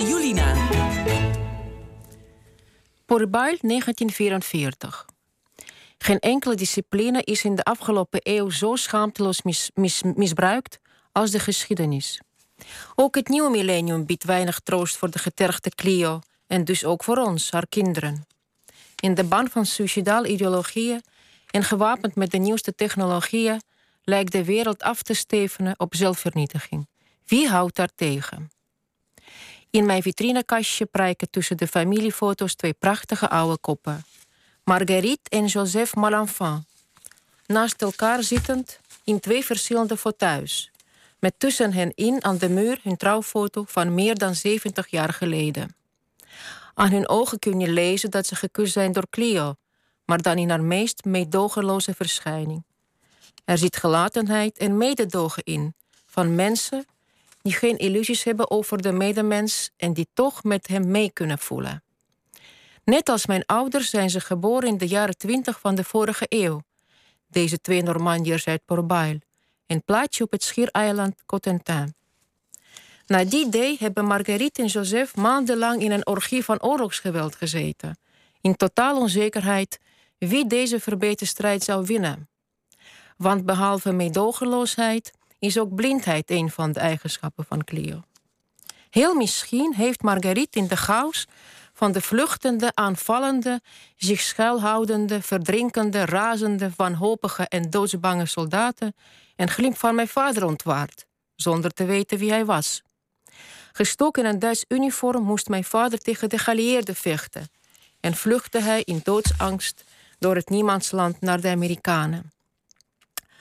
Julina. Porbail 1944. Geen enkele discipline is in de afgelopen eeuw zo schaamteloos misbruikt als de geschiedenis. Ook het nieuwe millennium biedt weinig troost voor de getergde Clio en dus ook voor ons, haar kinderen. In de ban van suicidale ideologieën en gewapend met de nieuwste technologieën lijkt de wereld af te stevenen op zelfvernietiging. Wie houdt daar tegen? In mijn vitrinekastje prijken tussen de familiefoto's twee prachtige oude koppen. Marguerite en Joseph Malenfant. Naast elkaar zittend in twee verschillende fauteuils. Met tussen hen in aan de muur hun trouwfoto van meer dan 70 jaar geleden. Aan hun ogen kun je lezen dat ze gekust zijn door Clio, maar dan in haar meest meedogenloze verschijning. Er zit gelatenheid en mededogen in van mensen die geen illusies hebben over de medemens en die toch met hem mee kunnen voelen. Net als mijn ouders zijn ze geboren in de jaren twintig van de vorige eeuw. Deze twee Normandiërs uit Porbail, een plaatsje op het schiereiland Cotentin. Na die day hebben Marguerite en Joseph maandenlang in een orgie van oorlogsgeweld gezeten. In totaal onzekerheid wie deze verbeterde strijd zou winnen. Want behalve meedogenloosheid is ook blindheid een van de eigenschappen van Clio. Heel misschien heeft Marguerite in de chaos van de vluchtende, aanvallende, zich schuilhoudende, verdrinkende, razende, wanhopige en doodsbange soldaten een glimp van mijn vader ontwaard, zonder te weten wie hij was. Gestoken in een Duits uniform moest mijn vader tegen de geallieerden vechten en vluchtte hij in doodsangst door het niemandsland naar de Amerikanen.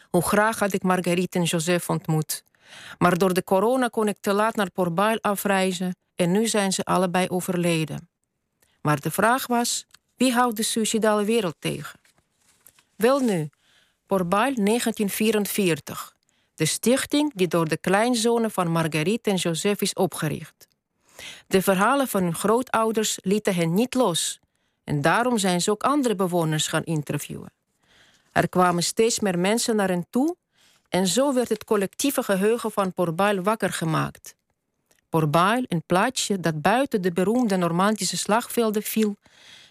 Hoe graag had ik Marguerite en Joseph ontmoet. Maar door de corona kon ik te laat naar Porbail afreizen en nu zijn ze allebei overleden. Maar de vraag was: wie houdt de suicidale wereld tegen? Wel nu, Porbail 1944. De stichting die door de kleinzonen van Marguerite en Joseph is opgericht. De verhalen van hun grootouders lieten hen niet los. En daarom zijn ze ook andere bewoners gaan interviewen. Er kwamen steeds meer mensen naar hen toe en zo werd het collectieve geheugen van Porbail wakker gemaakt. Porbail, een plaatsje dat buiten de beroemde Normandische slagvelden viel,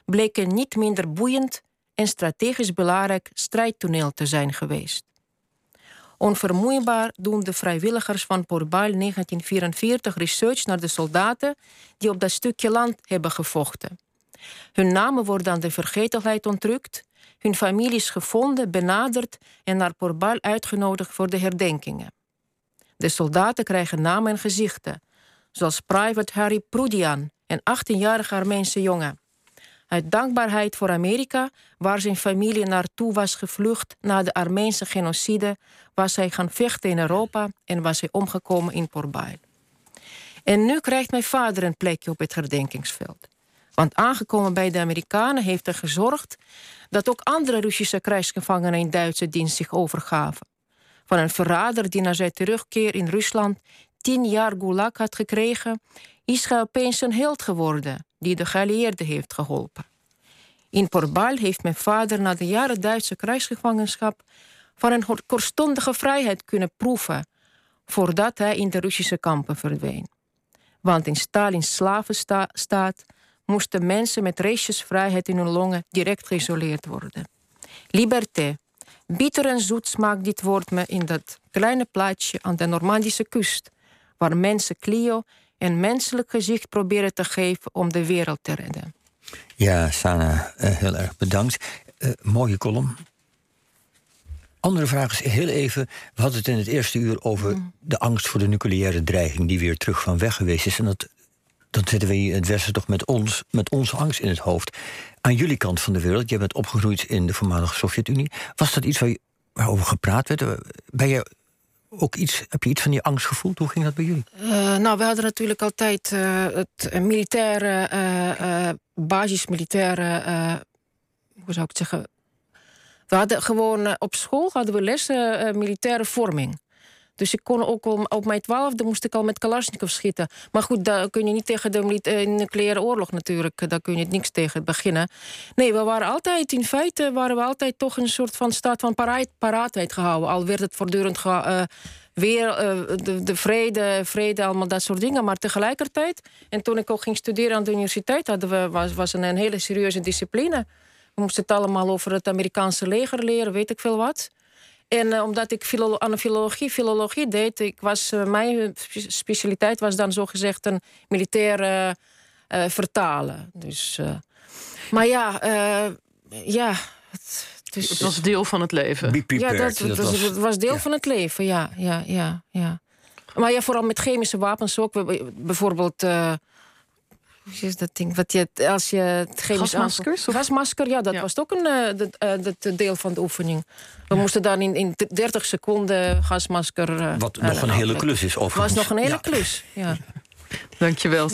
bleek een niet minder boeiend en strategisch belangrijk strijdtoneel te zijn geweest. Onvermoeibaar doen de vrijwilligers van Porbail 1944 research naar de soldaten die op dat stukje land hebben gevochten. Hun namen worden aan de vergetelheid ontrukt, hun families gevonden, benaderd en naar Porbail uitgenodigd voor de herdenkingen. De soldaten krijgen namen en gezichten, zoals Private Harry Prudian, een 18-jarige Armeense jongen. Uit dankbaarheid voor Amerika, waar zijn familie naartoe was gevlucht na de Armeense genocide, was hij gaan vechten in Europa en was hij omgekomen in Porbail. En nu krijgt mijn vader een plekje op het herdenkingsveld. Want aangekomen bij de Amerikanen heeft hij gezorgd dat ook andere Russische krijgsgevangenen in Duitse dienst zich overgaven. Van een verrader die na zijn terugkeer in Rusland tien jaar gulag had gekregen, is hij opeens een held geworden die de geallieerden heeft geholpen. In Porbail heeft mijn vader na de jaren Duitse krijgsgevangenschap van een kortstondige vrijheid kunnen proeven voordat hij in de Russische kampen verdween. Want in Stalins slavenstaat moesten mensen met restjesvrijheid in hun longen direct geïsoleerd worden. Liberté. Bitter en zoet smaakt dit woord me in dat kleine plaatsje aan de Normandische kust, waar mensen Clio een menselijk gezicht proberen te geven om de wereld te redden. Ja, Sana, uh, heel erg bedankt. Uh, mooie column. Andere vraag is heel even. We hadden het in het eerste uur over mm. de angst voor de nucleaire dreiging die weer terug van weg geweest is. En dat dan zitten we in het Westen toch met, ons, met onze angst in het hoofd. Aan jullie kant van de wereld, jij bent opgegroeid in de voormalige Sovjet-Unie. Was dat iets waar waarover gepraat werd? Ben je ook iets, heb je iets van die angst gevoeld? Hoe ging dat bij jullie? Uh, nou, we hadden natuurlijk altijd uh, het militaire, uh, basismilitaire, hoe zou ik het zeggen? We hadden gewoon op school hadden we lessen militaire vorming. Dus ik kon ook om, op mijn twaalfde moest ik al met Kalashnikov schieten. Maar goed, daar kun je niet tegen de uh, nucleaire oorlog natuurlijk. Daar kun je niks tegen beginnen. Nee, we waren altijd, in feite waren we altijd toch een soort van staat van paraat, paraatheid gehouden. Al werd het voortdurend ge, weer de, de vrede, vrede, allemaal dat soort dingen. Maar tegelijkertijd, en toen ik ook ging studeren aan de universiteit, hadden we, was, was een, een hele serieuze discipline. We moesten het allemaal over het Amerikaanse leger leren, weet ik veel wat. En omdat ik filo aan de filologie, filologie deed, ik was, mijn specialiteit was dan zogezegd een militaire vertalen. Dus, maar ja, ja. Het, dus, het was deel van het leven. Ja, dat, dat, was, het was deel van het leven, ja, ja, ja, ja. Maar ja, vooral met chemische wapens ook. Bijvoorbeeld, uh, hoe is dat ding? Wat je, als je het chemisch Gasmaskers? Gasmasker, ja, dat was ook een uh, deel van de oefening. We moesten dan in, in 30 seconden gasmasker. Wat nog een hele klus is, overigens. was nog een hele klus, ja. Dankjewel.